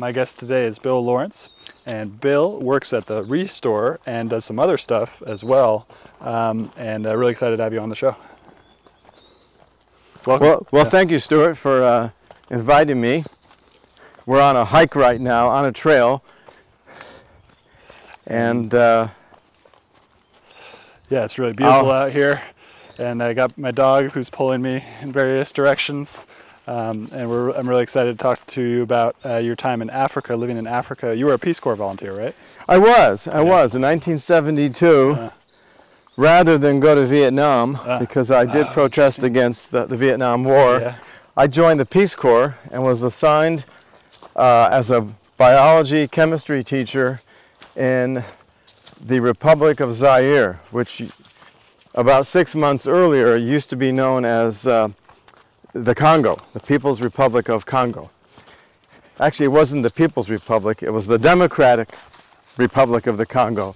My guest today is Bill Lawrence, and Bill works at the Restore and does some other stuff as well. Um, and uh, really excited to have you on the show. Welcome. Well, well, yeah. thank you, Stuart, for uh, inviting me. We're on a hike right now on a trail, and uh, yeah, it's really beautiful I'll, out here. And I got my dog who's pulling me in various directions. Um, and I'm really excited to talk to you about uh, your time in Africa, living in Africa. You were a Peace Corps volunteer, right? I was. I yeah. was in 1972. Uh, rather than go to Vietnam, uh, because I did protest against the, the, Vietnam War, yeah. I joined the Peace Corps and was assigned uh, as a biology chemistry teacher in the Republic of Zaire, which about six months earlier used to be known as uh, the Congo, the People's Republic of Congo. Actually, it wasn't the People's Republic, it was the Democratic Republic of the Congo.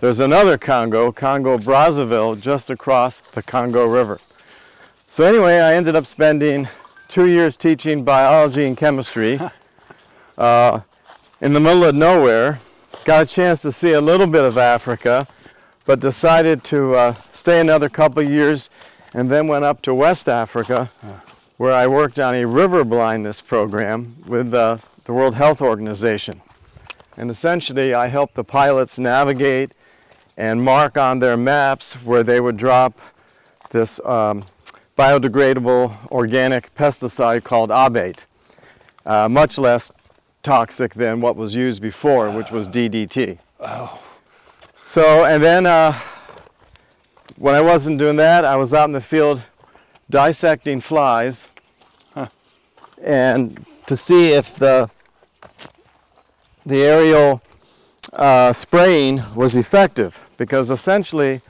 There's another Congo, Congo Brazzaville, just across the Congo River. So, anyway, I ended up spending two years teaching biology and chemistry uh, in the middle of nowhere. Got a chance to see a little bit of Africa, but decided to uh, stay another couple years and then went up to West Africa where I worked on a river blindness program with uh, the World Health Organization. And essentially, I helped the pilots navigate and mark on their maps where they would drop this um, biodegradable organic pesticide called abate, uh, much less toxic than what was used before, which was DDT. Oh. So, and then uh, when I wasn't doing that, I was out in the field dissecting flies Huh. and to see if the the aerial uh, spraying was effective because essentially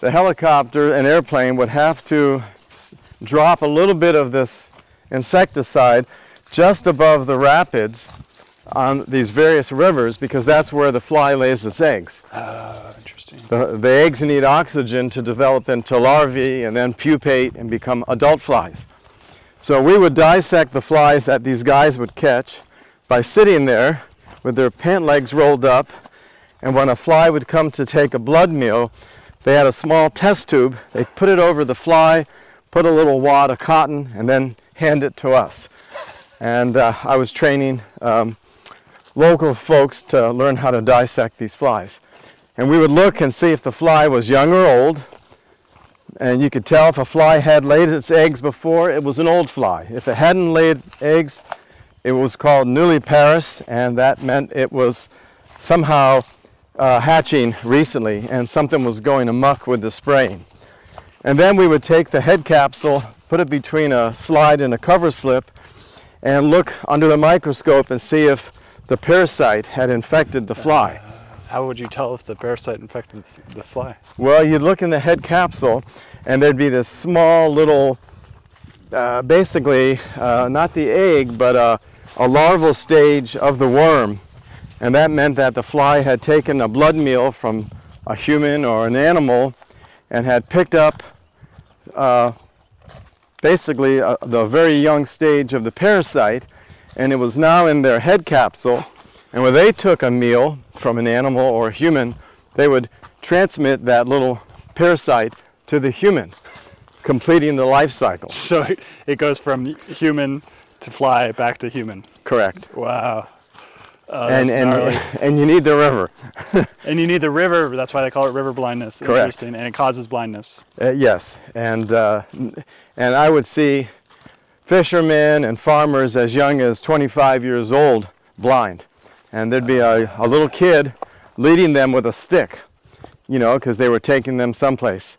the helicopter and airplane would have to s- drop a little bit of this insecticide just above the rapids on these various rivers because that's where the fly lays its eggs. Uh, interesting. The, the eggs need oxygen to develop into larvae and then pupate and become adult flies. So we would dissect the flies that these guys would catch by sitting there with their pant legs rolled up. And when a fly would come to take a blood meal, they had a small test tube. They put it over the fly, put a little wad of cotton, and then hand it to us. And uh, I was training um, local folks to learn how to dissect these flies and we would look and see if the fly was young or old. And you could tell if a fly had laid its eggs before, it was an old fly. If it hadn't laid eggs, it was called nulliparous, and that meant it was somehow uh, hatching recently and something was going amuck with the spraying. And then we would take the head capsule, put it between a slide and a cover slip, and look under the microscope and see if the parasite had infected the fly. How would you tell if the parasite infected the fly? Well, you'd look in the head capsule, and there'd be this small little, uh, basically, uh, not the egg, but a, a larval stage of the worm. And that meant that the fly had taken a blood meal from a human or an animal and had picked up uh, basically uh, the very young stage of the parasite, and it was now in their head capsule. And when they took a meal from an animal or a human, they would transmit that little parasite to the human, completing the life cycle. So it- goes from human to fly back to human. Correct. Wow. Oh, and and gnarly. and you need the river. and you need the river. That's why they call it river blindness. Correct. Interesting. And it causes blindness. Uh, yes, and uh, and I would see fishermen and farmers as young as 25 years old blind, and there'd be a, a little kid leading them with a stick, you know, because they were taking them someplace,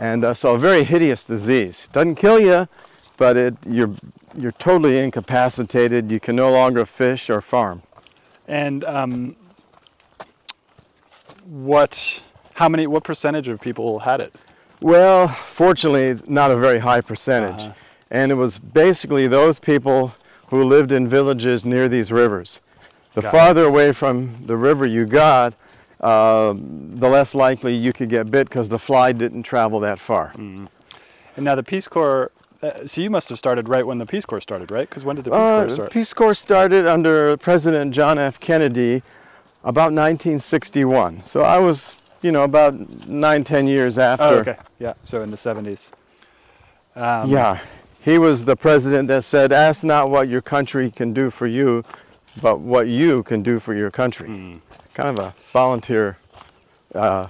and uh, so a very hideous disease. Doesn't kill you, but it you're you're totally incapacitated. You can no longer fish or farm. And um, what? How many? What percentage of people had it? Well, fortunately, not a very high percentage. Uh-huh. And it was basically those people who lived in villages near these rivers. The Got it. farther away from the river you got, uh, the less likely you could get bit because the fly didn't travel that far. And now the Peace Corps. Uh, so you must have started right when the Peace Corps started, right? Because when did the Peace Uh, Corps the start? Peace Corps started under President John F. Kennedy about 1961. So I was, you know, about nine, ten years after. oh, okay. Yeah. So in the 70s. Um, Yeah, he was the president that said, "Ask not what your country can do for you, but what you can do for your country." Kind of a volunteer, uh,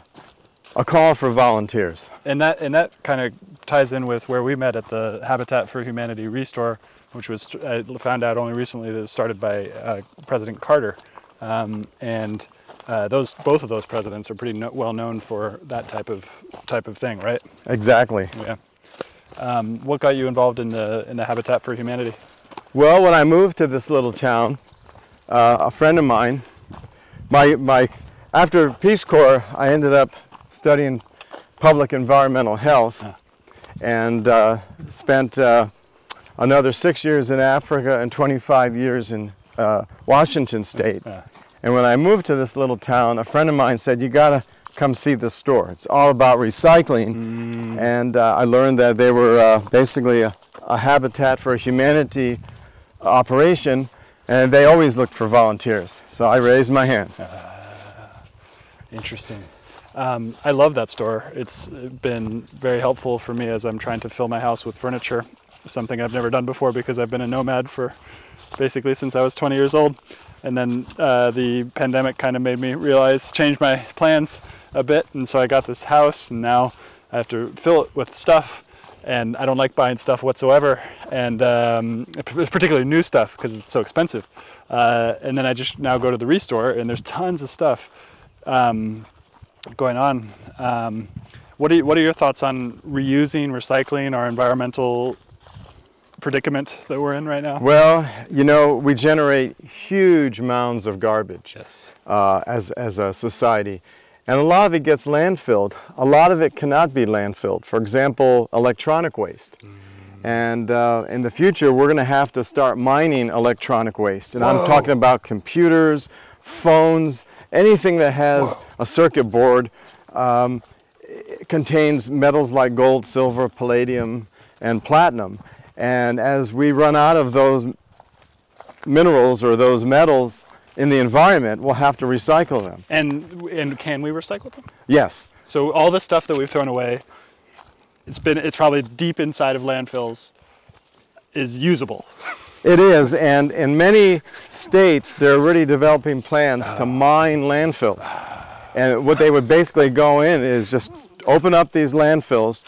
a call for volunteers. and that and that kind of ties in with where we met at the Habitat for Humanity Restore, which was I found out only recently that it was started by uh, President Carter, um, and uh, those both of those presidents are pretty no, well known for that type of type of thing, right? Exactly. Yeah. Um, what got you involved in the in the Habitat for Humanity? Well, when I moved to this little town, uh, a friend of mine, my my, after Peace Corps, I ended up studying public environmental health, and uh, spent uh, another six years in Africa and 25 years in uh, Washington State. And when I moved to this little town, a friend of mine said, "You gotta come see the store. It's all about recycling." And uh, I learned that they were uh, basically a, a Habitat for Humanity operation, and they always looked for volunteers. So I raised my hand. Interesting. Um, I love that store. It's been very helpful for me as I'm trying to fill my house with furniture, something I've never done before because I've been a nomad for basically since I was 20 years old. And then uh, the pandemic kind of made me realize, change my plans a bit. And so I got this house, and now I have to fill it with stuff, and I don't like buying stuff whatsoever, and um, particularly new stuff because it's so expensive. Uh, and then I just now go to the restore, and there's tons of stuff um, going on. Um, what are you, what are your thoughts on reusing, recycling, our environmental predicament that we're in right now? Well, you know, we generate huge mounds of garbage Yes. uh, as, as a society. And a lot of it gets landfilled. A lot of it cannot be landfilled. For example, electronic waste. And uh, in the future, we're going to have to start mining electronic waste. And I'm talking about computers, phones, anything that has a circuit board um, contains metals like gold, silver, palladium, and platinum. And as we run out of those minerals or those metals in the environment, we'll have to recycle them. And and can we recycle them? Yes. So all the stuff that we've thrown away, it's been it's probably deep inside of landfills, is usable. It is, and in many states, they're already developing plans to ah. mine landfills. And what they would basically go in is just open up these landfills,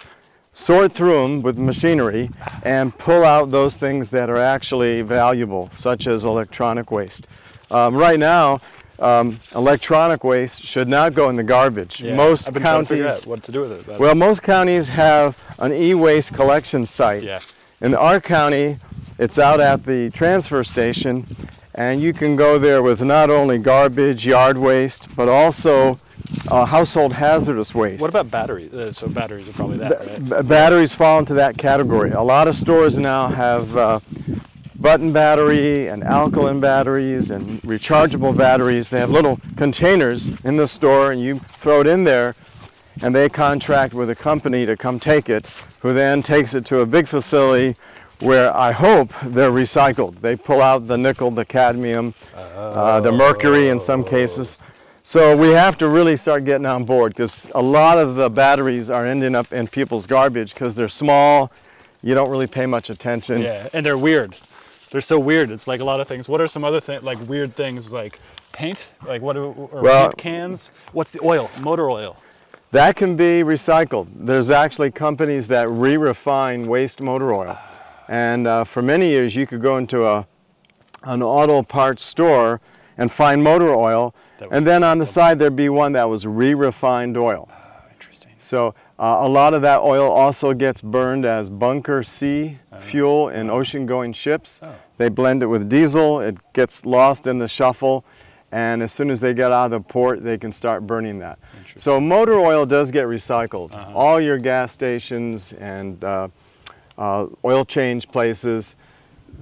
sort through them with machinery, and pull out those things that are actually valuable, such as electronic waste. Um, right now, um, electronic waste should not go in the garbage. Most I've been trying to counties, what to do with it. well, most counties have an e-waste collection site. yeah. In our county, it's out at the transfer station, and you can go there with not only garbage, yard waste, but also uh, household hazardous waste. What about batteries? Uh, so batteries are probably that, right? B- batteries fall into that category. A lot of stores now have uh, button battery and alkaline batteries and rechargeable batteries. They have little containers in the store, and you throw it in there, and they contract with a company to come take it, who then takes it to a big facility where I hope they're recycled. They pull out the nickel, the cadmium, uh, the mercury in some cases. So we have to really start getting on board because a lot of the batteries are ending up in people's garbage because they're small. You don't really pay much attention. Yeah, and they're weird. They're so weird. It's like a lot of things. What are some other things like weird things like paint? Like what? Are, Well- paint cans? What's the oil? Motor oil. That can be recycled. There's actually companies that re-refine waste motor oil. And uh, for many years, you could go into a, an auto parts store and find motor oil, and then on the side there'd be one that was re-refined oil. Oh, interesting. So uh, a lot of that oil also gets burned as bunker C fuel in ocean-going ships. Oh. They blend it with diesel. It gets lost in the shuffle, and as soon as they get out of the port, they can start burning that. So motor oil does get recycled. All your gas stations and uh, uh, oil change places,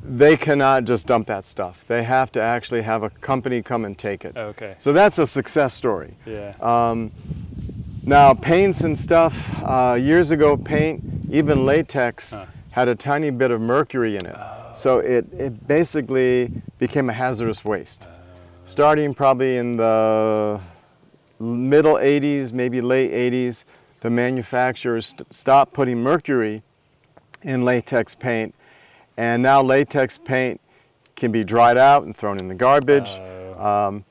they cannot just dump that stuff. They have to actually have a company come and take it. Okay. So that's a success story. Yeah. Um, now, paints and stuff, uh, years ago, paint, even latex, Huh. had a tiny bit of mercury in it. So it, it basically became a hazardous waste. Starting probably in the middle 80s, maybe late 80s, the manufacturers st- stopped putting mercury in latex paint. And now latex paint can be dried out and thrown in the garbage. Um,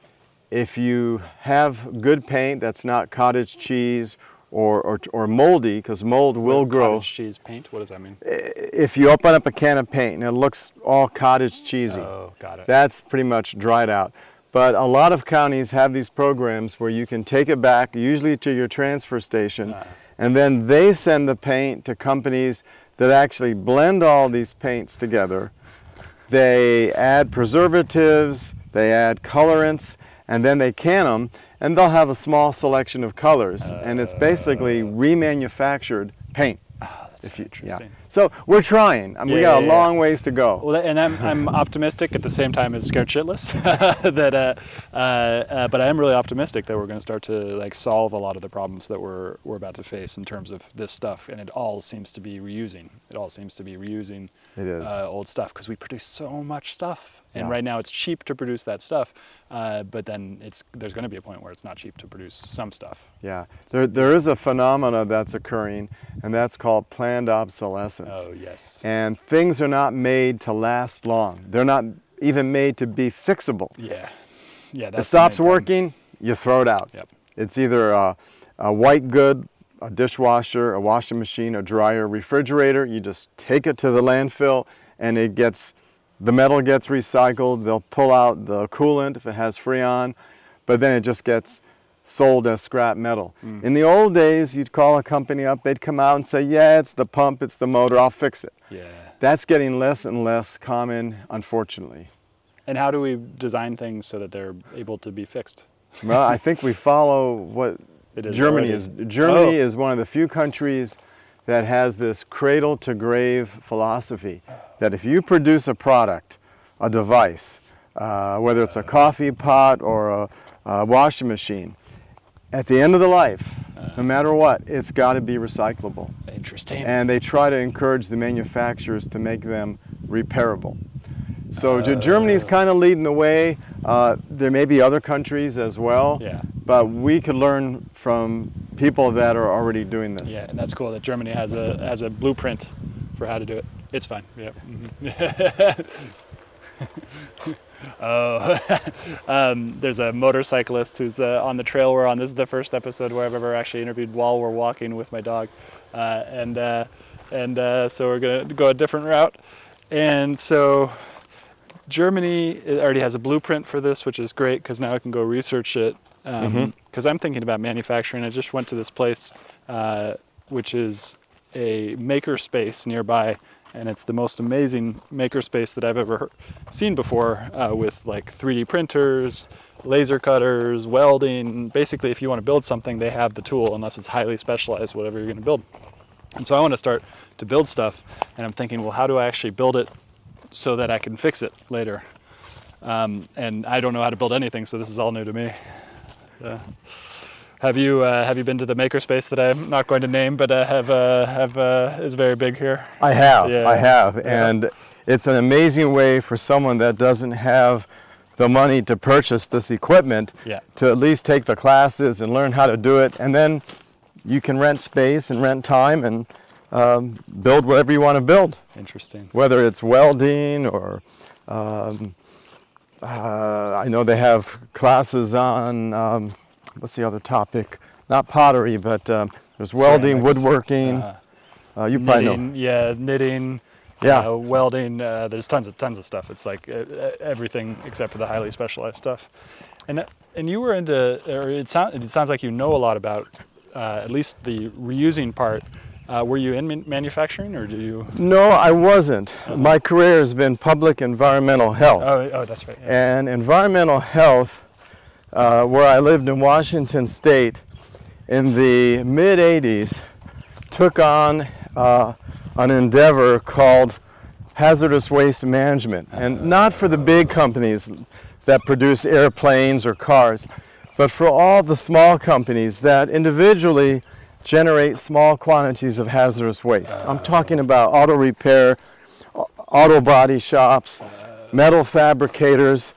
if you have good paint that's not cottage cheese or, or, or moldy, because mold will grow. Cottage cheese paint. What does that mean? If you open up a can of paint and it looks all cottage cheesy, Oh, got it. that's pretty much dried out. But a lot of counties have these programs where you can take it back, usually to your transfer station, Ah. and then they send the paint to companies that actually blend all these paints together. They add preservatives, they add colorants, and then they can them, and they'll have a small selection of colors, and it's basically remanufactured paint. Ah, that's If you- interesting. So we're trying. I mean, we got yeah, a yeah. long ways to go. Well, and I'm, I'm optimistic at the same time as scared shitless. that, uh, uh, uh, but I am really optimistic that we're going to start to like solve a lot of the problems that we're we're about to face in terms of this stuff, and it all seems to be reusing. It all seems to be reusing It is. Uh, old stuff because we produce so much stuff, and Yeah. right now it's cheap to produce that stuff, uh, but then it's there's going to be a point where it's not cheap to produce some stuff. Yeah, there, there is a phenomena that's occurring, and that's called planned obsolescence. Oh yes. And things are not made to last long. They're not even made to be fixable. Yeah. Yeah. it stops working, you throw it out. Yep. It's either a, a white good a dishwasher, a washing machine, a dryer, refrigerator. You just take it to the landfill and it gets, the metal gets recycled. They'll pull out the coolant if it has Freon, but then it just gets sold as scrap metal. Mm. In the old days, you'd call a company up, they'd come out and say, yeah, it's the pump, it's the motor, I'll fix it. Yeah. That's getting less and less common, unfortunately. And how do we design things so that they're able to be fixed? well, I think we follow what is Germany already. is. Germany oh. is one of the few countries that has this cradle to grave philosophy that if you produce a product, a device, uh, whether it's a coffee pot or a, a washing machine, at the end of the life, no matter what, it's got to be recyclable. Interesting. And they try to encourage the manufacturers to make them repairable. So uh, Germany's kind of leading the way. Uh, there may be other countries as well, yeah. but we could learn from people that are already doing this. Yeah, and that's cool that Germany has a has a blueprint for how to do it. It's fine. Yeah. Mm-hmm. oh, um, there's a motorcyclist who's uh, on the trail we're on. This is the first episode where I've ever actually interviewed while we're walking with my dog, uh, and uh, and uh, so we're gonna go a different route. And so Germany already has a blueprint for this, which is great because now I can go research it. Because um, mm-hmm. I'm thinking about manufacturing. I just went to this place, uh, which is a maker space nearby, and it's the most amazing maker space that I've ever seen before uh, with like 3D printers, laser cutters, welding. Basically, if you want to build something, they have the tool, unless it's highly specialized, whatever you're going to build. And so I want to start to build stuff, and I'm thinking, well, how do I actually build it so that I can fix it later. Um, and I don't know how to build anything, so this is all new to me. Uh, have you uh, have you been to the makerspace that I'm not going to name, but uh, have uh, have uh, is very big here? I have, yeah. I have, yeah. and it's an amazing way for someone that doesn't have the money to purchase this equipment yeah. to at least take the classes and learn how to do it, and then you can rent space and rent time and um, build whatever you want to build. Interesting. Whether it's welding or um, uh, I know they have classes on um, what's the other topic? Not pottery, but um, there's welding, woodworking. Uh, uh, you knitting, probably know. Yeah, knitting. Yeah, uh, welding. Uh, there's tons of tons of stuff. It's like uh, everything except for the highly specialized stuff. And and you were into, or it sounds it sounds like you know a lot about at least the reusing part uh, were you in manufacturing or do you? No, I wasn't. Uh-huh. My career has been public environmental health. Oh, oh that's right. Yeah. And environmental health, uh, where I lived in Washington State in the mid 80s, took on uh, an endeavor called hazardous waste management. And not for the big companies that produce airplanes or cars, but for all the small companies that individually generate small quantities of hazardous waste. I'm talking about auto repair, auto body shops, metal fabricators,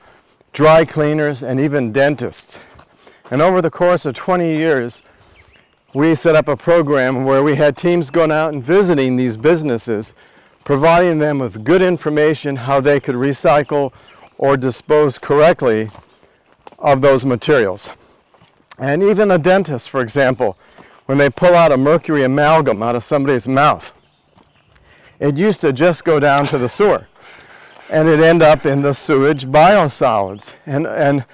dry cleaners, and even dentists. And over the course of 20 years, we set up a program where we had teams going out and visiting these businesses, providing them with good information how they could recycle or dispose correctly of those materials. And even a dentist, for example, when they pull out a mercury amalgam out of somebody's mouth. It used to just go down to the sewer and it end up in the sewage biosolids and and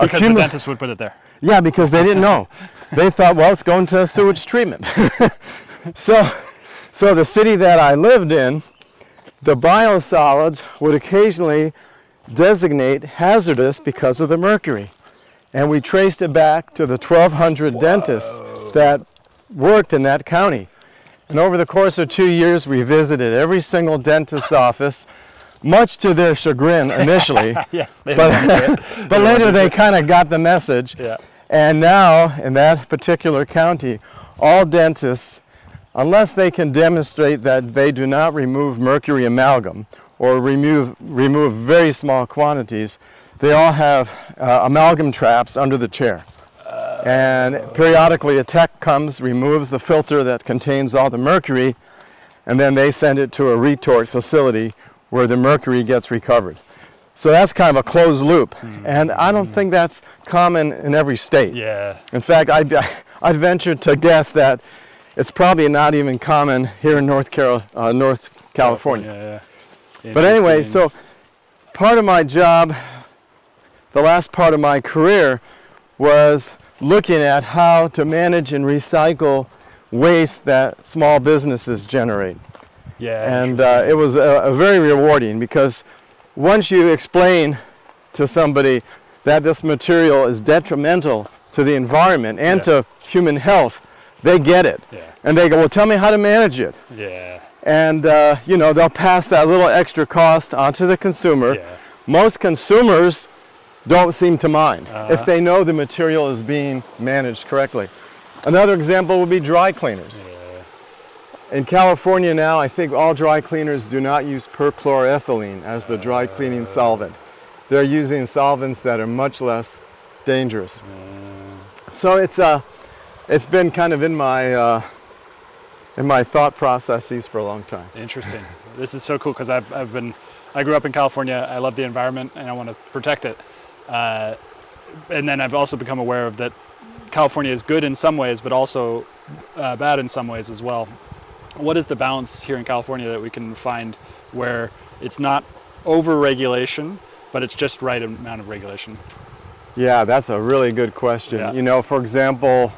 because the dentist would put it there. Yeah, because they didn't know. they thought, well, it's going to sewage treatment. so, so the city that I lived in, the biosolids would occasionally designate hazardous because of the mercury, and we traced it back to the 1,200 Whoa. dentists that worked in that county. And over the course of two years, we visited every single dentist office, much to their chagrin initially. yes, but, but later they kind of got the message. Yeah. And now, in that particular county, all dentists, unless they can demonstrate that they do not remove mercury amalgam or remove, remove very small quantities, they all have uh, amalgam traps under the chair. And periodically a tech comes, removes the filter that contains all the mercury, and then they send it to a retort facility where the mercury gets recovered. So that's kind of a closed loop. Mm-hmm. And I don't think that's common in every state. Yeah. In fact, I, I'd venture to guess that it's probably not even common here in North, Carol, uh, North California. Yeah, yeah. But anyway, so part of my job, the last part of my career, was looking at how to manage and recycle waste that small businesses generate. yeah, And uh, it was uh, very rewarding because once you explain to somebody that this material is detrimental to the environment and Yeah. to human health, they get it. Yeah. And they go, well, tell me how to manage it. yeah, And, uh, you know, they'll pass that little extra cost onto the consumer. yeah, Most consumers don't seem to mind Uh-huh. if they know the material is being managed correctly. Another example would be dry cleaners. In California now, I think all dry cleaners do not use perchloroethylene as the dry cleaning solvent. They're using solvents that are much less dangerous. So it's uh, it's been kind of in my uh, in my thought processes for a long time. Interesting. this is so cool because I've, I've been, I grew up in California. I love the environment and I want to protect it. Uh, and then I've also become aware of that California is good in some ways, but also uh, bad in some ways as well. What is the balance here in California that we can find where it's not over regulation, but it's just right amount of regulation? Yeah, that's a really good question. Yeah. You know, for example,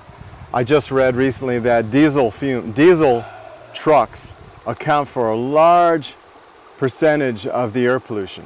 I just read recently that diesel fume, diesel trucks account for a large percentage of the air pollution.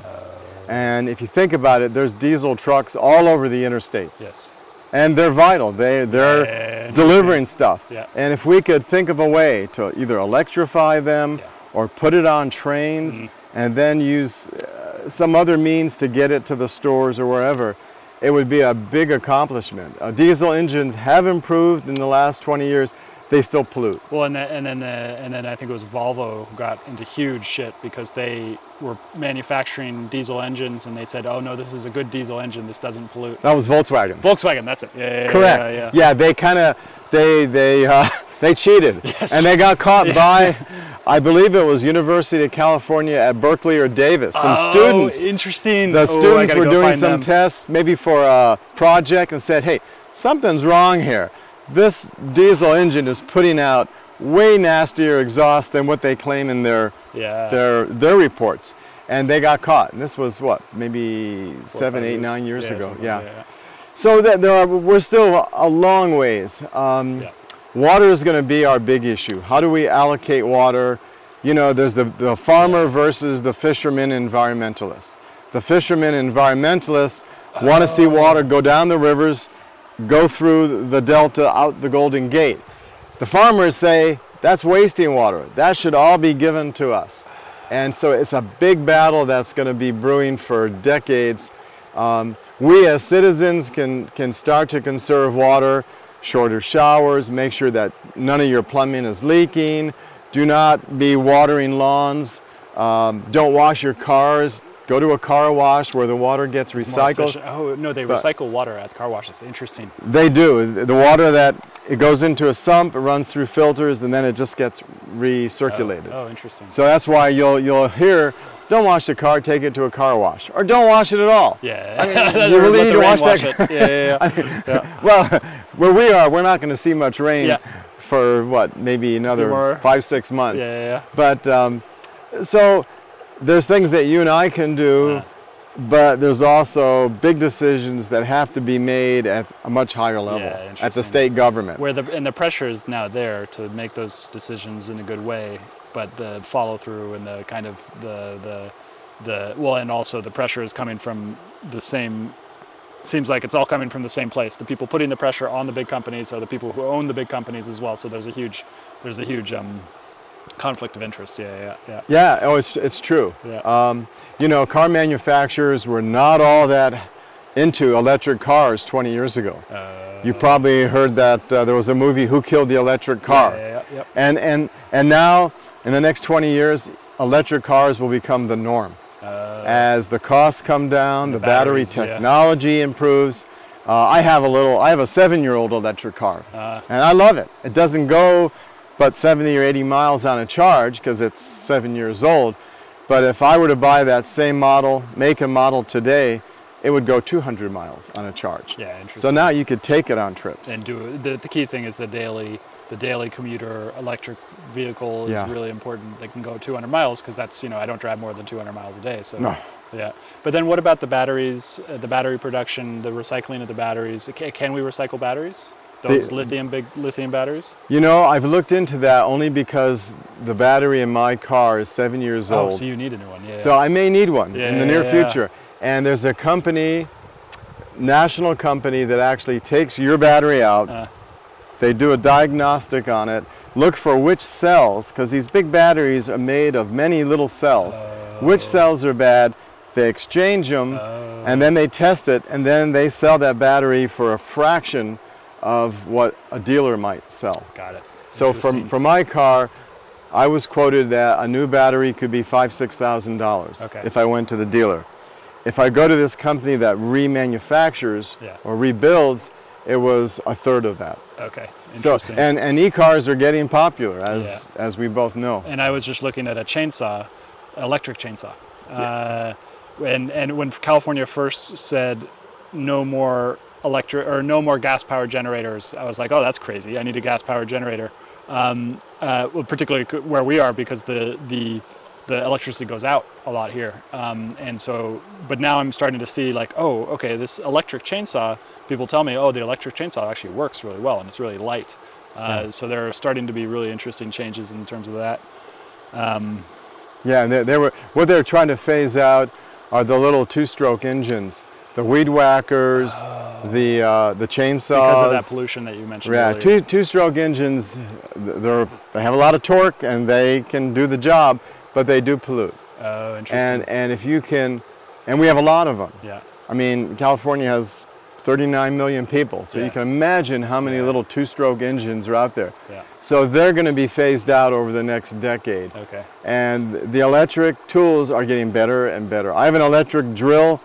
And if you think about it, there's diesel trucks all over the interstates. Yes. And they're vital. They they're Yeah, delivering stuff. Yeah. And if we could think of a way to either electrify them Yeah. or put it on trains Mhm. and then use uh, some other means to get it to the stores or wherever, it would be a big accomplishment. Uh, diesel engines have improved in the last 20 years. They still pollute. Well, and then, and then uh, and then I think it was Volvo got into huge shit because they were manufacturing diesel engines and they said, "Oh no, this is a good diesel engine. This doesn't pollute." That was Volkswagen. Volkswagen, that's it. Yeah, yeah, yeah, Correct. Yeah, yeah. they kind of they they uh, they cheated and they got caught by I believe it was University of California at Berkeley or Davis. Some Oh, students Interesting. the Oh, students gotta were doing some them. tests maybe for a project and said, "Hey, something's wrong here. This diesel engine is putting out way nastier exhaust than what they claim in their Yeah. their their reports." And they got caught. And this was what, maybe Four seven, eight, nine years Yeah, ago. something Yeah. So that there are, we're still a long ways. Um, Yeah. Water is going to be our big issue. How do we allocate water? You know, there's the, the farmer versus the fisherman environmentalist. The fishermen environmentalists want to see Oh. water go down the rivers, go through the delta, out the Golden Gate. The farmers say that's wasting water. That should all be given to us. And so it's a big battle that's going to be brewing for decades. Um, we as citizens can, can start to conserve water, shorter showers, make sure that none of your plumbing is leaking, do not be watering lawns, um, don't wash your cars, go to a car wash where the water gets More recycled. Oh no, they But- recycle water at car washes. Interesting. They do. The water that it goes into a sump, it runs through filters, and then it just gets recirculated. Oh, oh, interesting. So that's why you'll you'll hear, don't wash the car, take it to a car wash, or don't wash it at all. yeah. you really need to rain wash that- it. Yeah, yeah, yeah. yeah. Well, where we are, we're not going to see much rain Yeah. for what, maybe another five, six months. Yeah, yeah, yeah. But um, so there's things that you and I can do, Yeah. but there's also big decisions that have to be made at a much higher level Yeah, at the state government. Where the and the pressure is now there to make those decisions in a good way, but the follow through and the kind of the the the well, and also the pressure is coming from the same. Seems like it's all coming from the same place. The people putting the pressure on the big companies are the people who own the big companies as well. So there's a huge, there's a huge um, conflict of interest. Yeah, yeah, yeah. Yeah, oh, it's, it's true. Yeah. Um, you know, car manufacturers were not all that into electric cars 20 years ago. Uh, You probably heard that uh, there was a movie, Who Killed the Electric Car? Yeah, yeah, yeah. And, and, and now, in the next 20 years, electric cars will become the norm. Uh, As the costs come down, the, The battery technology improves. Uh, I have a little, I have a seven-year-old electric car, uh, and I love it. It doesn't go but 70 or 80 miles on a charge because it's seven years old. But if I were to buy that same model, make a model today, it would go 200 miles on a charge. Yeah, interesting. So now you could take it on trips. and do. The, the key thing is the daily the daily commuter electric vehicle is Yeah. really important. They can go 200 miles because that's you know I don't drive more than 200 miles a day. So No. yeah. But then what about the batteries, uh, the battery production, the recycling of the batteries? Can we recycle batteries? Those The- lithium big lithium batteries? You know, I've looked into that only because the battery in my car is seven years Oh, old. so you need a new one. Yeah. So I may need one Yeah, in the near yeah. future. And there's a company, national company, that actually takes your battery out. Uh. They do a diagnostic on it, look for which cells, because these big batteries are made of many little cells. Which cells are bad? They exchange them, Oh. and then they test it, and then they sell that battery for a fraction of what a dealer might sell. Got it. So from for my car, I was quoted that a new battery could be five six thousand dollars Okay. if I went to the dealer. If I go to this company that remanufactures Yeah. or rebuilds, it was a third of that. Okay. So and, and e-cars are getting popular as as we both know. and I was just looking at a chainsaw, electric chainsaw. Uh, and and when California first said no more electric or no more gas powered generators, I was like, oh, that's crazy. I need a gas powered generator. Um, uh, well, particularly where we are because the the the electricity goes out a lot here. Um, and so, but now I'm starting to see like, oh, okay, this electric chainsaw. People tell me, oh, the electric chainsaw actually works really well and it's really light. Uh, So there are starting to be really interesting changes in terms of that. Yeah, and they, they were what they're trying to phase out are the little two-stroke engines, the weed whackers, the uh, the chainsaws. Oh. because of that pollution that you mentioned Yeah, earlier. two two-stroke engines, they're they have a lot of torque and they can do the job, but they do pollute. Oh, interesting. And and if you can, and we have a lot of them. yeah, I mean, California has 39 million people, so Yeah. you can imagine how many Yeah. little two-stroke engines are out there. yeah. So they're going to be phased out over the next decade. Okay. And the electric tools are getting better and better. I have an electric drill.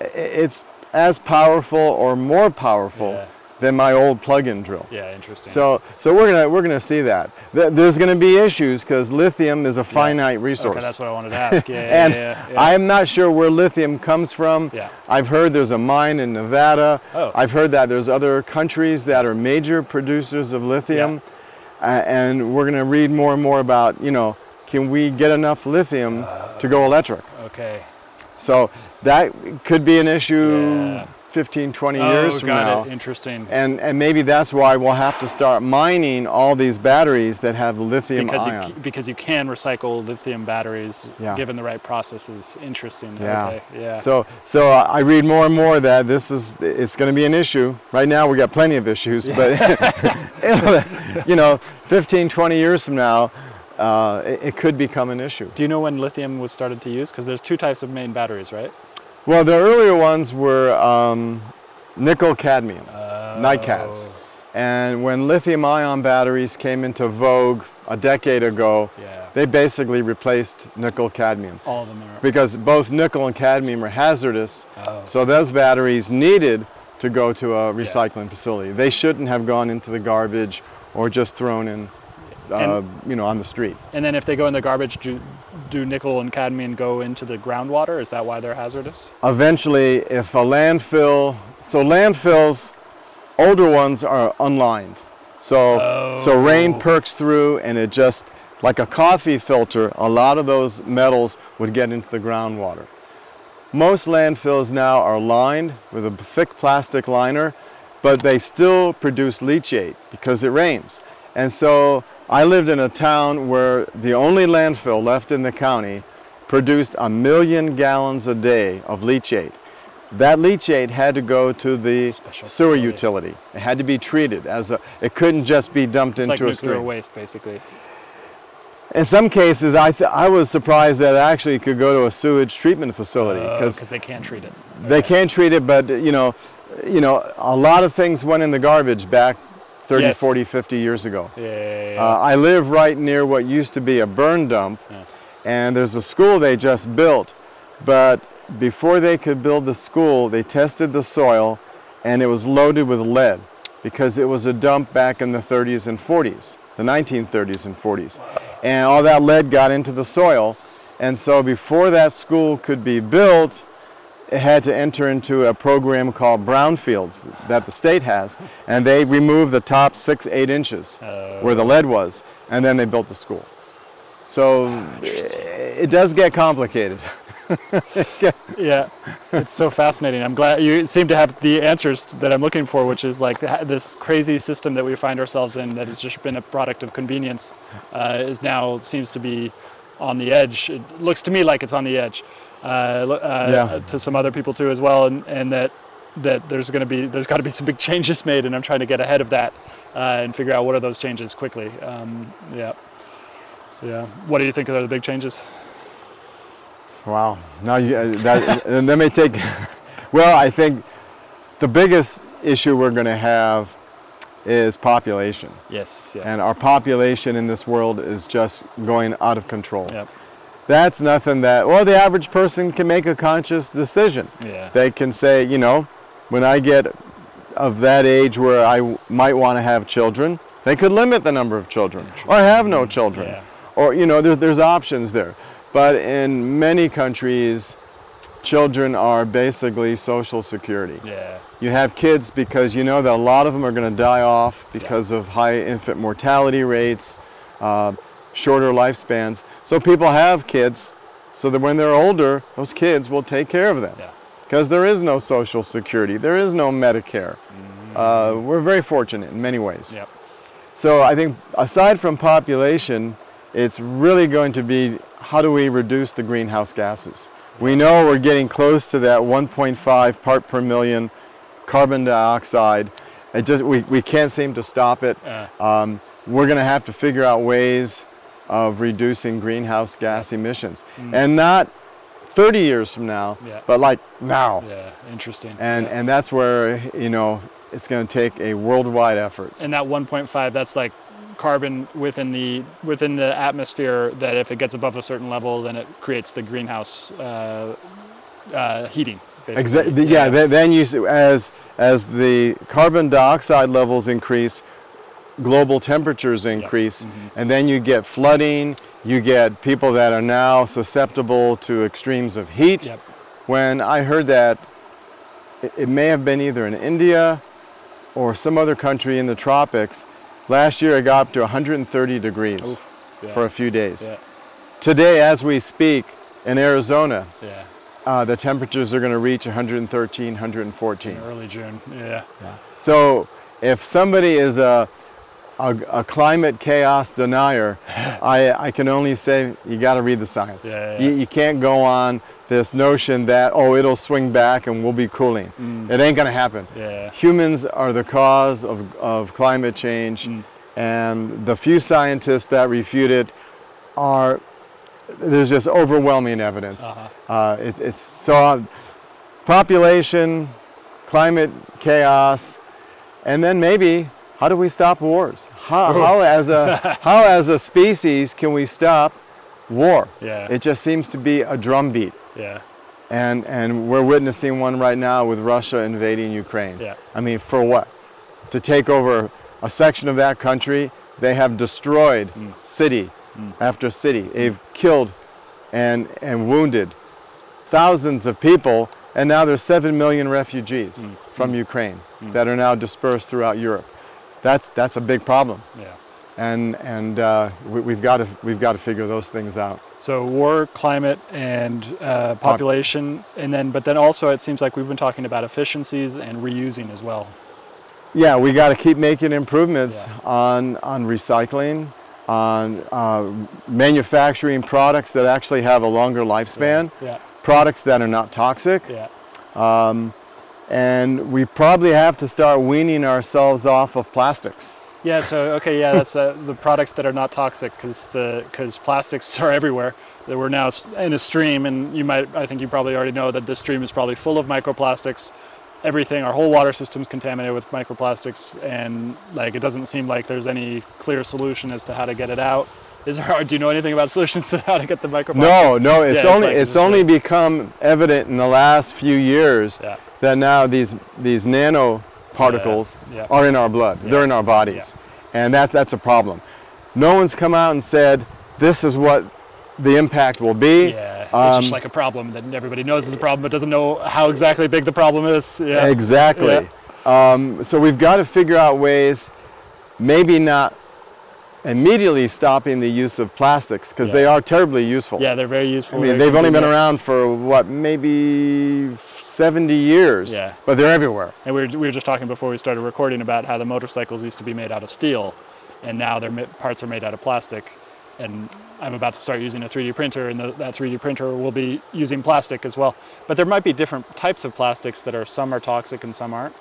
I- It's as powerful or more powerful Yeah. than my old plug-in drill. Yeah, interesting. So, so we're gonna we're gonna see that. Th- There's gonna be issues because lithium is a finite resource. okay, that's what I wanted to ask. Yeah, yeah, and yeah, yeah. I'm not sure where lithium comes from. Yeah. I've heard there's a mine in Nevada. Oh. I've heard that there's other countries that are major producers of lithium. Uh, and we're going to read more and more about, you know, can we get enough lithium to go electric? okay. So that could be an issue Yeah. 15, 20 oh, years from got now. it. Interesting. And, and maybe that's why we'll have to start mining all these batteries that have lithium because you ion. c- because you can recycle lithium batteries Yeah. given the right processes. Interesting. Yeah. Okay. Yeah. So, so I read more and more that this is it's going to be an issue. Right now, we got plenty of issues, but you know, 15, 20 years from now, uh, it, it could become an issue. Do you know when lithium was started to use? Because there's two types of main batteries, right? Well, the earlier ones were um, nickel cadmium, NiCads. Oh, And when lithium ion batteries came into vogue a decade ago, Yeah. they basically replaced nickel cadmium All of them are. because both nickel and cadmium are hazardous. Oh. So those batteries needed to go to a recycling facility. They shouldn't have gone into the garbage or just thrown in, uh, you know, on the street. And then if they go in the garbage, do, do nickel and cadmium go into the groundwater? Is that why they're hazardous? Eventually, if a landfill, so landfills, older ones are unlined. So, so rain Oh. perks through and it just, like a coffee filter, a lot of those metals would get into the groundwater. Most landfills now are lined with a thick plastic liner, but they still produce leachate because it rains. And so I lived in a town where the only landfill left in the county produced a million gallons a day of leachate. That leachate had to go to the Special sewer facility. utility. It had to be treated as a. It couldn't just be dumped It's into like a nuclear stream. waste, basically. In some cases, I, th- I was surprised that it actually could go to a sewage treatment facility oh, Because because they can't treat it. they can't treat it. But you know, you know, a lot of things went in the garbage back 30, Yes. 40, 50 years ago. Yeah. yeah, yeah. Uh, I live right near what used to be a burn dump, and there's a school they just built. But before they could build the school, they tested the soil, and it was loaded with lead because it was a dump back in the 30s and 40s, the 1930s and 40s. And all that lead got into the soil. And so before that school could be built, had to enter into a program called brownfields that the state has, and they removed the top six, eight inches Uh, where the lead was, and then they built the school. So it does get complicated. yeah, it's so fascinating. I'm glad you seem to have the answers that I'm looking for, which is like this crazy system that we find ourselves in that has just been a product of convenience, uh, is now seems to be on the edge. It looks to me like it's on the edge. Uh, uh, Yeah. To some other people too as well, and, and that that there's going to be there's got to be some big changes made, and I'm trying to get ahead of that uh, and figure out what are those changes quickly. Um, yeah. Yeah. What do you think are the big changes? Wow. Now you, uh, that, that may take, well, I think the biggest issue we're going to have is population. Yes. Yeah. And our population in this world is just going out of control. Yep. That's nothing that, well, the average person can make a conscious decision. Yeah. They can say, you know, when I get of that age where I w- might want to have children, they could limit the number of children or have no children. Yeah. Or, you know, there's, there's options there. But in many countries, children are basically social security. Yeah. You have kids because you know that a lot of them are going to die off because of high infant mortality rates, uh, shorter lifespans. So people have kids so that when they're older, those kids will take care of them. Yeah. Because there is no social security, there is no Medicare. Uh, we're very fortunate in many ways. Yep. So I think aside from population, it's really going to be how do we reduce the greenhouse gases? We know we're getting close to that 1.5 part per million carbon dioxide. It just we, we can't seem to stop it. Uh, Um, we're going to have to figure out ways of reducing greenhouse gas emissions, and not 30 years from now, Yeah. but like now. yeah. Interesting. And yeah. and that's where you know it's going to take a worldwide effort. and that 1.5 that's like carbon within the within the atmosphere that if it gets above a certain level then it creates the greenhouse uh, uh, heating basically. Exactly. Yeah. then- Then you, as as the carbon dioxide levels increase, global temperatures increase, Mm-hmm. and then you get flooding. You get people that are now susceptible to extremes of heat. Yep. When I heard that, it, it may have been either in India or some other country in the tropics. Last year, it got up to 130 degrees Oof. Yeah. for a few days. yeah. Today, as we speak, in Arizona, Yeah. uh, the temperatures are going to reach 113, 114. In early June. Yeah. So if somebody is a, a, a climate chaos denier, I, I can only say you got to read the science. Yeah, yeah, You, you can't go on this notion that, oh, it'll swing back and we'll be cooling. It ain't going to happen. Mm. Yeah. Humans are the cause of, of climate change, Mm. and the few scientists that refute it are, there's just overwhelming evidence. Uh-huh. Uh, it, it's so uh, population, climate chaos, and then maybe how do we stop wars? How, how as a how as a species can we stop war? Yeah. It just seems to be a drumbeat, Yeah. and and we're witnessing one right now with Russia invading Ukraine. Yeah. I mean, for what? To take over a section of that country? They have destroyed Mm. city after city. They've killed and and wounded thousands of people, and now there's seven million refugees Mm. from Ukraine that are now dispersed throughout Europe. That's that's a big problem, Yeah. and and uh, we, we've got to we've got to figure those things out. So war, climate, and uh, population, and then but then also it seems like we've been talking about efficiencies and reusing as well. Yeah, we got to keep making improvements Yeah. on on recycling, on uh, manufacturing products that actually have a longer lifespan, Yeah. products that are not toxic, Yeah. And we probably have to start weaning ourselves off of plastics. Yeah. So okay. Yeah. That's uh, the products that are not toxic because the because plastics are everywhere. That we're now in a stream, and you might. I think you probably already know that this stream is probably full of microplastics. Everything, our whole water system's contaminated with microplastics, and like it doesn't seem like there's any clear solution as to how to get it out. Is there? Do you know anything about solutions to how to get the microplastics? No, no, it's it's only like it's only a- become evident in the last few years Yeah. That now these these nano particles yeah. are in our blood. They're in our bodies, and that's that's a problem. No one's come out and said this is what the impact will be. Yeah, it's just Um, like a problem that everybody knows is a problem, but doesn't know how exactly big the problem is. Yeah. Exactly. Um, so we've got to figure out ways, maybe not immediately stopping the use of plastics because they are terribly useful. Yeah, they're very useful. I mean, they've only been around for what, maybe 70 years. Yeah. But they're everywhere. And we were, we were just talking before we started recording about how the motorcycles used to be made out of steel, and now their parts are made out of plastic. And I'm about to start using a 3D printer, and the, that 3D printer will be using plastic as well. But there might be different types of plastics that are some are toxic and some aren't.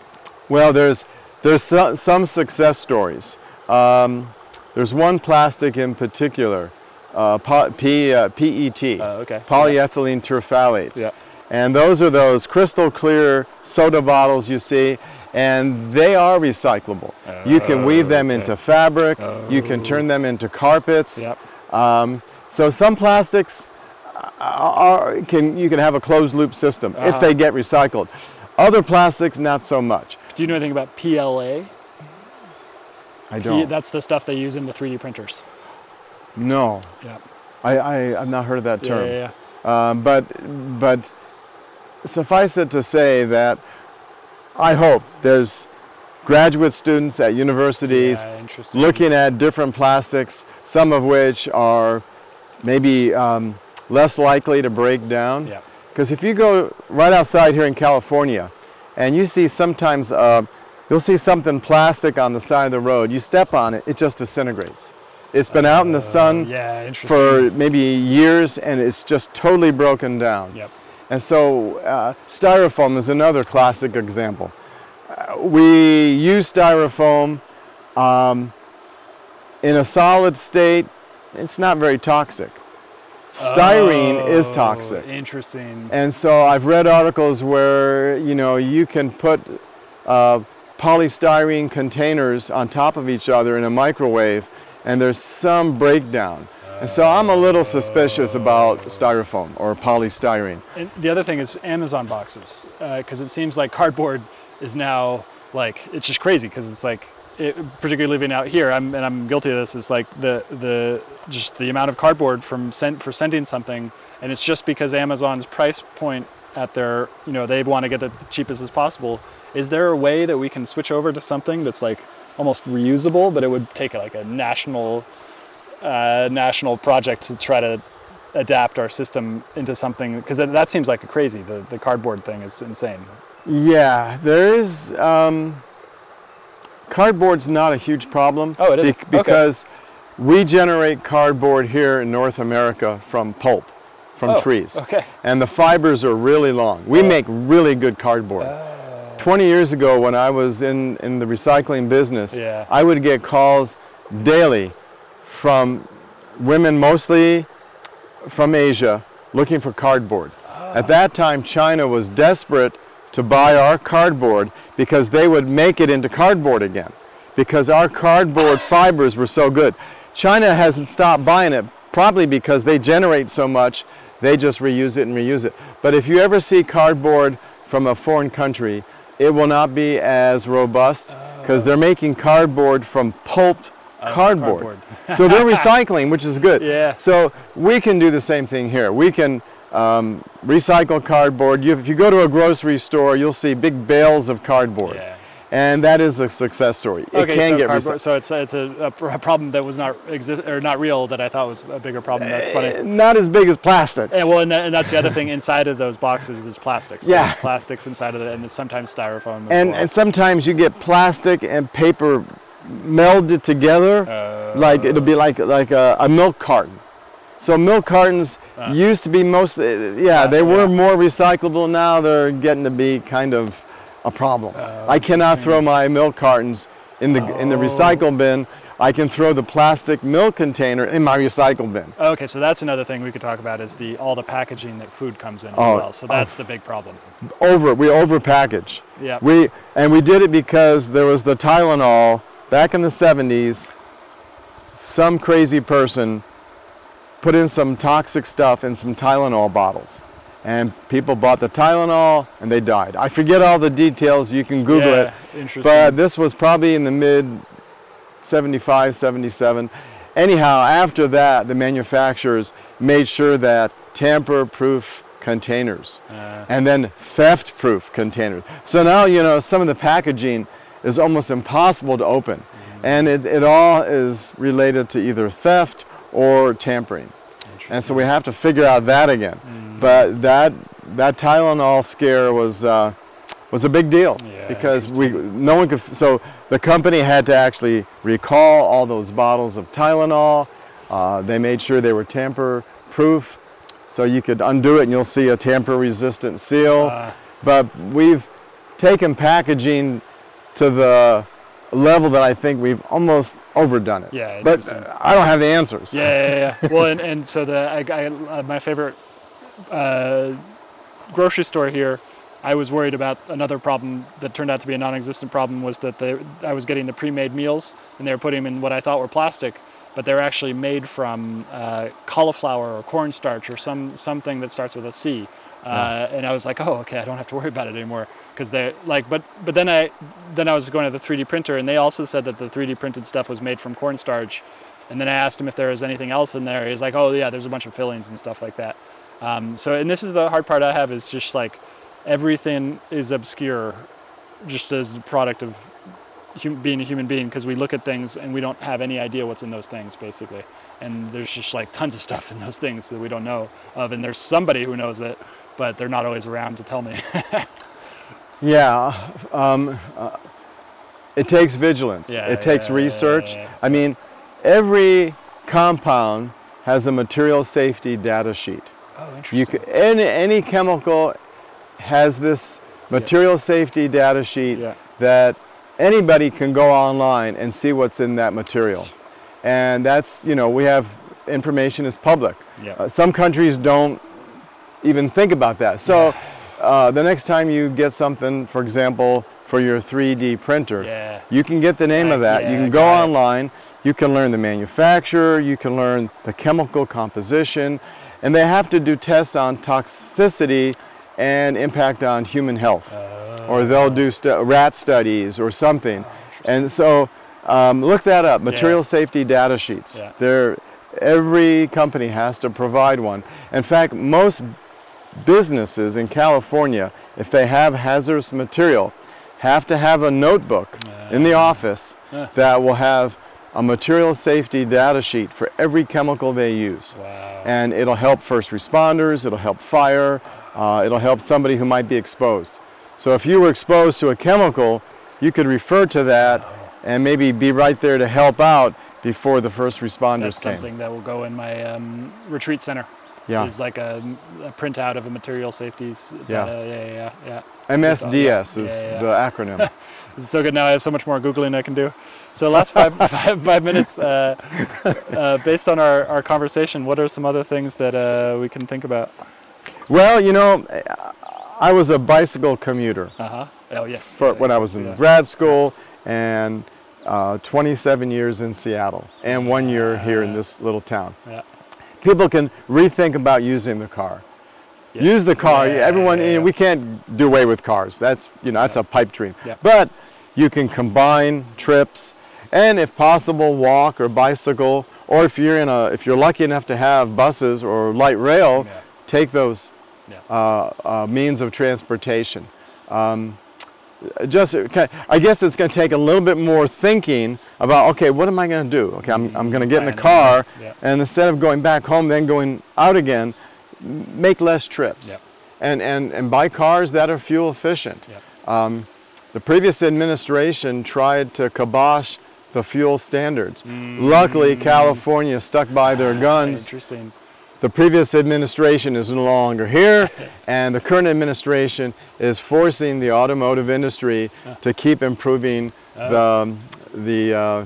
Well, there's there's so, some success stories. Um, there's one plastic in particular, uh, P, uh, PET, Uh, okay. polyethylene terephthalates, Yeah. And those are those crystal clear soda bottles you see, and they are recyclable. you can weave them okay. into fabric. You can turn them into carpets. Yep. Um, so some plastics are, can you can have a closed loop system if Uh-huh. they get recycled. Other plastics, not so much. Do you know anything about PLA? I P- don't. that's the stuff they use in the 3D printers. No, Yeah. I, I I've not heard of that Yeah, term. yeah, yeah. Um, but but suffice it to say that I hope there's graduate students at universities Yeah, looking at different plastics, some of which are maybe um, less likely to break down. Yeah. Because if you go right outside here in California, and you see sometimes uh, you'll see something plastic on the side of the road, you step on it, it just disintegrates. It's been out in the sun Yeah, for maybe years and it's just totally broken down. Yep. And so uh, styrofoam is another classic example. Uh, we use styrofoam um, in a solid state, it's not very toxic. Styrene is Oh, toxic. Interesting. And so I've read articles where you know you can put uh, polystyrene containers on top of each other in a microwave, and there's some breakdown. And so I'm a little suspicious about styrofoam or polystyrene. And the other thing is Amazon boxes, uh, because it seems like cardboard is now like it's just crazy because it's like, it, particularly living out here, I'm, and I'm guilty of this. Is like the the just the amount of cardboard from sent for sending something, and it's just because Amazon's price point at their you know they want to get it the cheapest as possible. Is there a way that we can switch over to something that's like almost reusable, but it would take like a national uh, national project to try to adapt our system into something because that, that seems like a crazy the, the cardboard thing is insane Yeah, there is. Um, cardboard's not a huge problem. Oh, it bec- Okay. because we generate cardboard here in North America from pulp, from Oh, trees. okay. And the fibers are really long. We make really good cardboard. 20 years ago, when I was in, in the recycling business, Yeah. I would get calls daily from women, mostly from Asia, looking for cardboard. At ah. that time, China was desperate to buy our cardboard because they would make it into cardboard again because our cardboard fibers were so good. China hasn't stopped buying it, probably because they generate so much, they just reuse it and reuse it. But if you ever see cardboard from a foreign country, it will not be as robust ah. because they're making cardboard from pulped cardboard. cardboard. so they're recycling, which is good. Yeah. So we can do the same thing here. We can um, recycle cardboard. You, if you go to a grocery store, you'll see big bales of cardboard. Yeah. And that is a success story. It okay can so, get cardboard, recycled. so it's it's a, a problem that was not exist or not real that I thought was a bigger problem that's funny Not as big as plastics. Yeah, well, and, that, and that's the other thing inside of those boxes is plastics. Yeah. There's plastics inside of it, and it's sometimes styrofoam. And, well. and sometimes you get plastic and paper melded together, uh, like it'll be like like a, a milk carton. So milk cartons uh. used to be most, uh, yeah, they were Uh. yeah. more recyclable. Now they're getting to be kind of a problem. Oh, I cannot throw my milk cartons in the in the oh. recycle bin. I can throw the plastic milk container in my recycle bin. Okay, so that's another thing we could talk about is the all the packaging that food comes in as Oh, well. So oh. that's the big problem. Over we overpackage. Yeah. We and we did it because there was the Tylenol back in the 70s. Some crazy person put in some toxic stuff in some Tylenol bottles. And people bought the Tylenol and they died. I forget all the details, you can Google yeah, it. Interesting. But this was probably in the mid 75, 77. anyhow, after that, the manufacturers made sure that tamper-proof containers Uh, and then theft-proof containers. So now, you know, some of the packaging is almost impossible to open. And it, it all is related to either theft or tampering. And so we have to figure out that again. But that that Tylenol scare was uh, was a big deal Yeah, because we no one could. So the company had to actually recall all those bottles of Tylenol. Uh, they made sure they were tamper-proof, so you could undo it and you'll see a tamper-resistant seal. Uh, but we've taken packaging to the level that I think we've almost overdone it. Yeah, But I don't have the answers. yeah, yeah, yeah. well, and, and so the I, I, uh, my favorite uh, grocery store here, I was worried about another problem that turned out to be a non-existent problem was that they, I was getting the pre-made meals and they were putting them in what I thought were plastic, but they're actually made from uh, cauliflower or cornstarch or some something that starts with a C. Uh, and I was like, oh, okay, I don't have to worry about it anymore because they're like, but but then I then I was going to the 3D printer and they also said that the 3D printed stuff was made from cornstarch, and then I asked him if there was anything else in there. He's like, oh yeah, there's a bunch of fillings and stuff like that. Um, so and this is the hard part I have is just like everything is obscure, just as a product of hum- being a human being because we look at things and we don't have any idea what's in those things basically. And there's just like tons of stuff in those things that we don't know of, and there's somebody who knows it, but they're not always around to tell me. Yeah, um, uh, it takes vigilance. Yeah, it takes yeah, research. yeah. I mean, every compound has a material safety data sheet. oh, interesting. You c any, any chemical has this material safety data sheet that anybody can go online and see what's in that material. And that's, you know, we have information is public. Yeah. Uh, some countries don't even think about that. So uh, the next time you get something, for example, for your 3D printer, Yeah. you can get the name of Right, that. you can go online, you can learn the manufacturer, you can learn the chemical composition, and they have to do tests on toxicity and impact on human health. or they'll do stu- rat studies or something. and so um, look that up, material safety data sheets. Yeah. They're, every company has to provide one. In fact, most businesses in California, if they have hazardous material, have to have a notebook in the office Yeah. that will have a material safety data sheet for every chemical they use. Wow. And it'll help first responders, it'll help fire, uh, it'll help somebody who might be exposed. So if you were exposed to a chemical, you could refer to that and maybe be right there to help out before the first responders That's came. something that will go in my um, retreat center. Yeah. Is like a, a printout of a material safeties. Yeah. Data. Yeah, yeah, yeah. MSDS is yeah, yeah. the acronym. It's so good now. I have so much more googling I can do. So last five five, five minutes, uh, uh, based on our, our conversation, what are some other things that uh, we can think about? well, you know, I was a bicycle commuter Uh huh. Oh yes. for when I was in grad school and uh, 27 years in Seattle and one year here in this little town. Yeah. People can rethink about using the car. Yes. Use the car. Yeah, Everyone, yeah, yeah. we can't do away with cars. That's you know that's a pipe dream. But you can combine trips, and if possible, walk or bicycle, or if you're in a if you're lucky enough to have buses or light rail, take those uh, uh, means of transportation. Um, just, I guess it's going to take a little bit more thinking about, okay, what am I going to do? Okay, I'm, I'm going to get in the car, yeah. and instead of going back home, then going out again, make less trips. Yeah. And, and, and buy cars that are fuel efficient. Yeah. Um, the previous administration tried to kibosh the fuel standards. Luckily, California stuck by their guns Interesting. The previous administration is no longer here, and the current administration is forcing the automotive industry to keep improving the, um, the uh,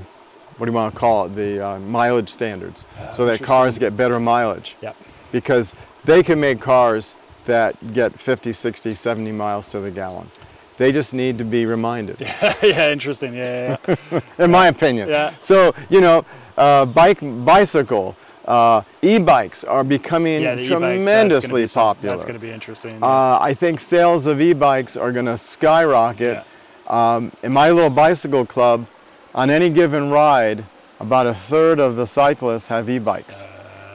what do you want to call it, the uh, mileage standards, so that cars get better mileage. Yep. Because they can make cars that get 50, 60, 70 miles to the gallon. They just need to be reminded, yeah. Interesting. Yeah. yeah, yeah. in my opinion. Yeah. So, you know, uh, bike, bicycle, uh, e-bikes are becoming yeah the e-bikes, that's gonna tremendously some- popular. That's going to be interesting. Uh, I think sales of e-bikes are going to skyrocket. Um, in my little bicycle club, on any given ride, about a third of the cyclists have e-bikes.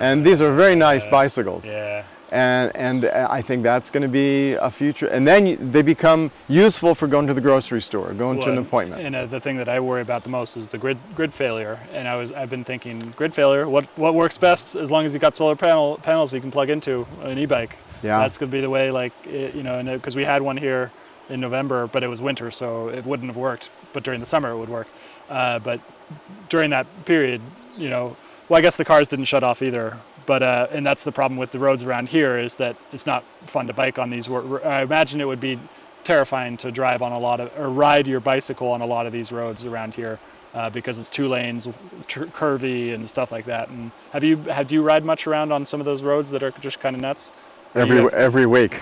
and these are very nice bicycles. Yeah. And, and I think that's going to be a future. And then they become useful for going to the grocery store, going to an appointment. And uh, the thing that I worry about the most is the grid grid failure. And I was I've been thinking grid failure. What what works best as long as you've got solar panel panels you can plug into an e-bike. Yeah. That's gonna be the way. Like it, you know, because we had one here in November, but it was winter, so it wouldn't have worked. But during the summer, it would work. Uh, but during that period, you know, well, I guess the cars didn't shut off either. But uh, and that's the problem with the roads around here is that it's not fun to bike on these. I imagine it would be terrifying to drive on a lot of or ride your bicycle on a lot of these roads around here uh, because it's two lanes, tr- curvy and stuff like that. And have you have you ride much around on some of those roads that are just kind of nuts? Or every, you- every week.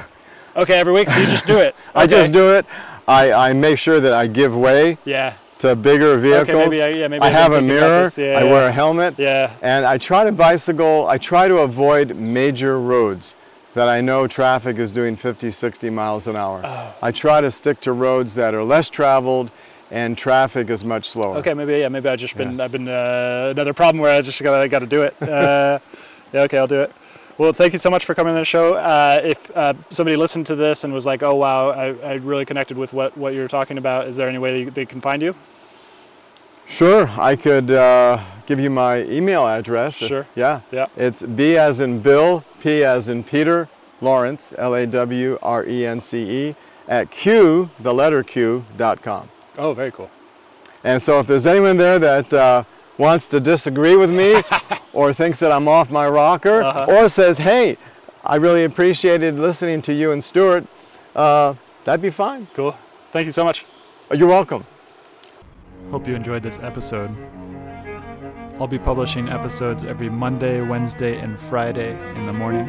okay, every week. So you just do it. I just do it. I, I make sure that I give way Yeah. To bigger vehicles. Okay, maybe I- yeah, maybe I I have a didn't think about mirror. Yeah, I yeah. wear a helmet. Yeah. And I try to bicycle, I try to avoid major roads that I know traffic is doing 50, 60 miles an hour. Oh. I try to stick to roads that are less traveled and traffic is much slower. Okay, maybe yeah, maybe I just been I've been uh, another problem where I just gotta gotta do it. Uh, yeah, okay, I'll do it. Well, thank you so much for coming on the show. Uh, if uh, somebody listened to this and was like, "Oh wow, I, I really connected with what what you're talking about," is there any way they, they can find you? Sure, I could uh, give you my email address. if- Sure. yeah. Yeah. It's B as in Bill, P as in Peter, Lawrence, L A W R E N C E, at Q, the letter Q, dot com. Oh, very cool. And so if there's anyone there that uh, wants to disagree with me or thinks that I'm off my rocker Uh-huh. or says, hey, I really appreciated listening to you and Stuart, uh, that'd be fine. Cool. Thank you so much. You're welcome. Hope you enjoyed this episode. I'll be publishing episodes every Monday, Wednesday, and Friday in the morning.